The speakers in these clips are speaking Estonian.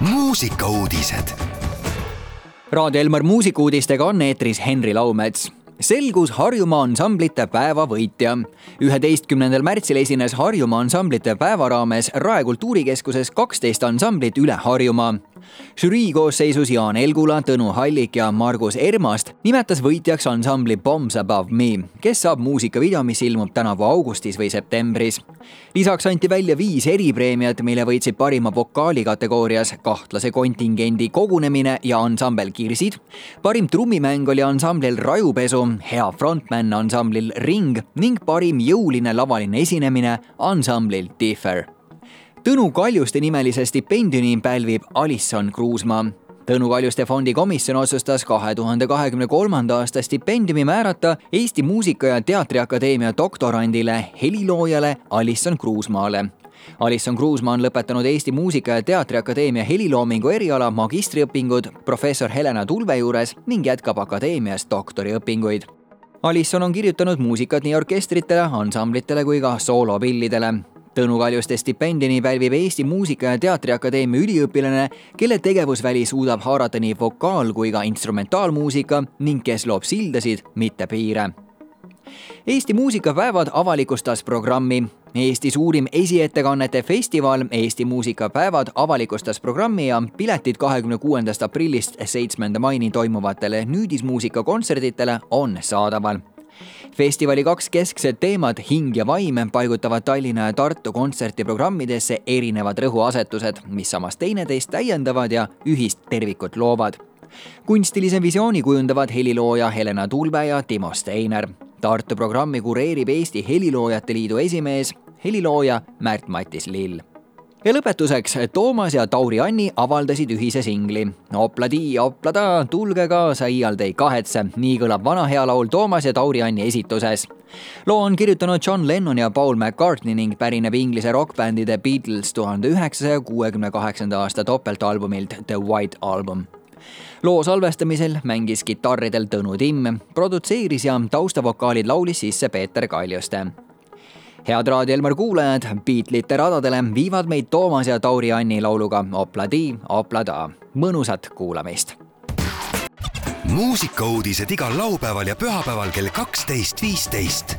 muusikauudised. Raadio Elmar muusikuudistega on eetris Henri Laumets selgus Harjumaa ansamblite päeva võitja. üheteistkümnendal märtsil esines Harjumaa ansamblite päeva raames Rae kultuurikeskuses kaksteist ansamblit üle Harjumaa žürii koosseisus Jaan Elgula, Tõnu Hallik ja Margus Ermast nimetas võitjaks ansambli Bombs Above Me, kes saab muusikavideo, mis ilmub tänavu augustis või septembris. lisaks anti välja viis eripreemiat, mille võitsid parima vokaali kategoorias kahtlase kontingendi kogunemine ja ansambel Kirsid. parim trummimäng oli ansamblil Rajupesu, hea frontman ansamblil Ring ning parim jõuline lavaline esinemine ansamblil Differ Tõnu Kaljuste nimelise stipendiumi pälvib Alisson Kruusmaa. Tõnu Kaljuste fondi komisjon otsustas kahe tuhande kahekümne kolmanda aasta stipendiumi määrata Eesti Muusika- ja Teatriakadeemia doktorandile, heliloojale Alisson Kruusmaale. Alisson Kruusmaa on lõpetanud Eesti Muusika- ja Teatriakadeemia heliloomingu eriala magistriõpingud professor Helena Tulve juures ning jätkab akadeemias doktoriõpinguid Alisson on kirjutanud muusikat nii orkestritele, ansamblitele kui ka soolopillidele Tõnu Kaljuste stipendiumi pälvib Eesti Muusika- ja Teatriakadeemia üliõpilane, kelle tegevusväli suudab haarata nii vokaal- kui ka instrumentaalmuusika ning kes loob sildasid, mitte piire. Eesti muusikapäevad avalikustas programmi. Eesti suurim esiettekannete festival Eesti muusikapäevad avalikustas programmi ja piletid kahekümne kuuendast aprillist seitsmenda maini toimuvatele nüüdismuusikakontserditele on saadaval festivali kaks keskset teemat, hing ja vaim, paigutavad Tallinna ja Tartu kontserdiprogrammidesse erinevad rõhuasetused, mis samas teineteist täiendavad ja ühist tervikut loovad. kunstilise visiooni kujundavad helilooja Helena Tulve ja Timo Steiner. Tartu programmi kureerib Eesti Heliloojate Liidu esimees, helilooja Märt-Matis Lill ja lõpetuseks, Toomas ja Tauri Anni avaldasid ühise singli. opladi, oplada, tulge kaasa, iial te ei kahetse, nii kõlab vana hea laul Toomas ja Tauri Anni esituses. loo on kirjutanud John Lennon ja Paul McCartney ning pärineb Inglise rokkbändi The Beatles tuhande üheksasaja kuuekümne kaheksanda aasta topeltalbumilt The White Album loo salvestamisel mängis kitarridel Tõnu Timm, produtseeris ja taustavokaalid laulis sisse Peeter Kaljuste head Raadio Elmar kuulajad, Beatlesite radadele viivad meid Toomas ja Tauri Anni lauluga Opladi, oplada. mõnusat kuulamist. muusikauudised igal laupäeval ja pühapäeval kell kaksteist, viisteist.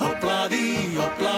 opladi, oplada,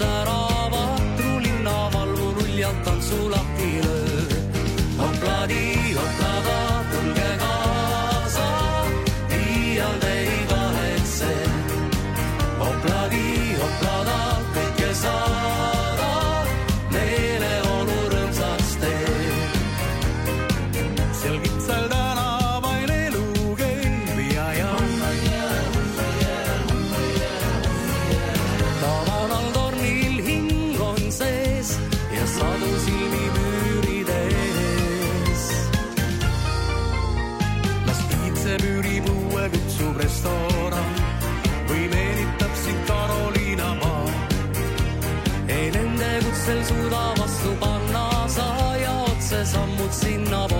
at all. seen novel.